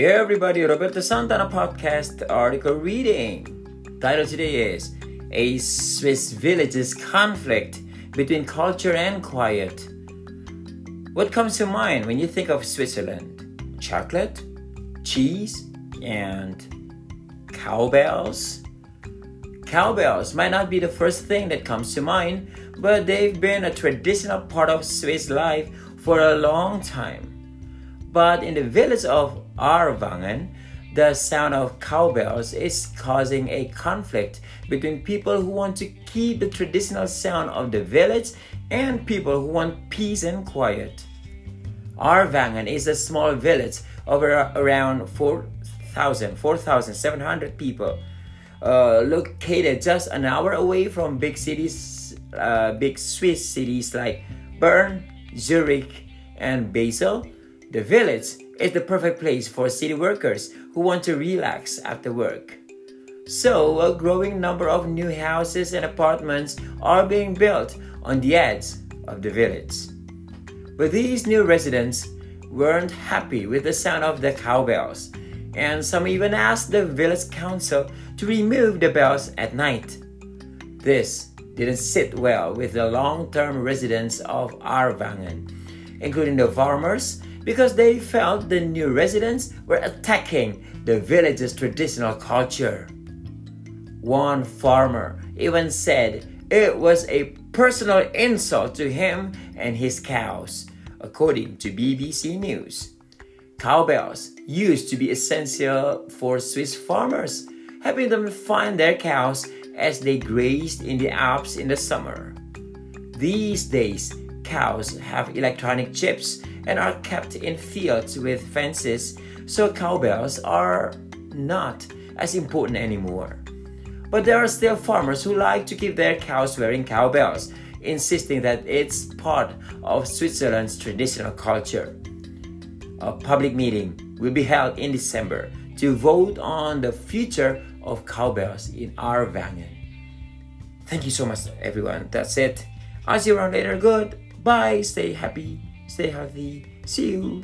Dear everybody, Roberto Santana podcast article reading. Title today is A Swiss Village's Conflict Between Culture and Quiet. What comes to mind when you think of Switzerland? Chocolate, cheese, and cowbells? Cowbells might not be the first thing that comes to mind, but they've been a traditional part of Swiss life for a long time. But in the village of Aarwangen, the sound of cowbells is causing a conflict between people who want to keep the traditional sound of the village and people who want peace and quiet. Aarwangen is a small village of around 4,000, 4,700 people, uh, located just an hour away from big cities, uh, big Swiss cities like Bern, Zurich, and Basel the village is the perfect place for city workers who want to relax after work. So, a growing number of new houses and apartments are being built on the edge of the village. But these new residents weren't happy with the sound of the cowbells, and some even asked the village council to remove the bells at night. This didn't sit well with the long term residents of Aarwangen, including the farmers because they felt the new residents were attacking the village's traditional culture. One farmer even said it was a personal insult to him and his cows, according to BBC News. Cowbells used to be essential for Swiss farmers, helping them find their cows as they grazed in the Alps in the summer. These days, cows have electronic chips and are kept in fields with fences, so cowbells are not as important anymore. But there are still farmers who like to keep their cows wearing cowbells, insisting that it's part of Switzerland's traditional culture. A public meeting will be held in December to vote on the future of cowbells in Aarwangen. Thank you so much, everyone. That's it. I'll see you around later. Good. Bye. Stay happy. Stay healthy. See you.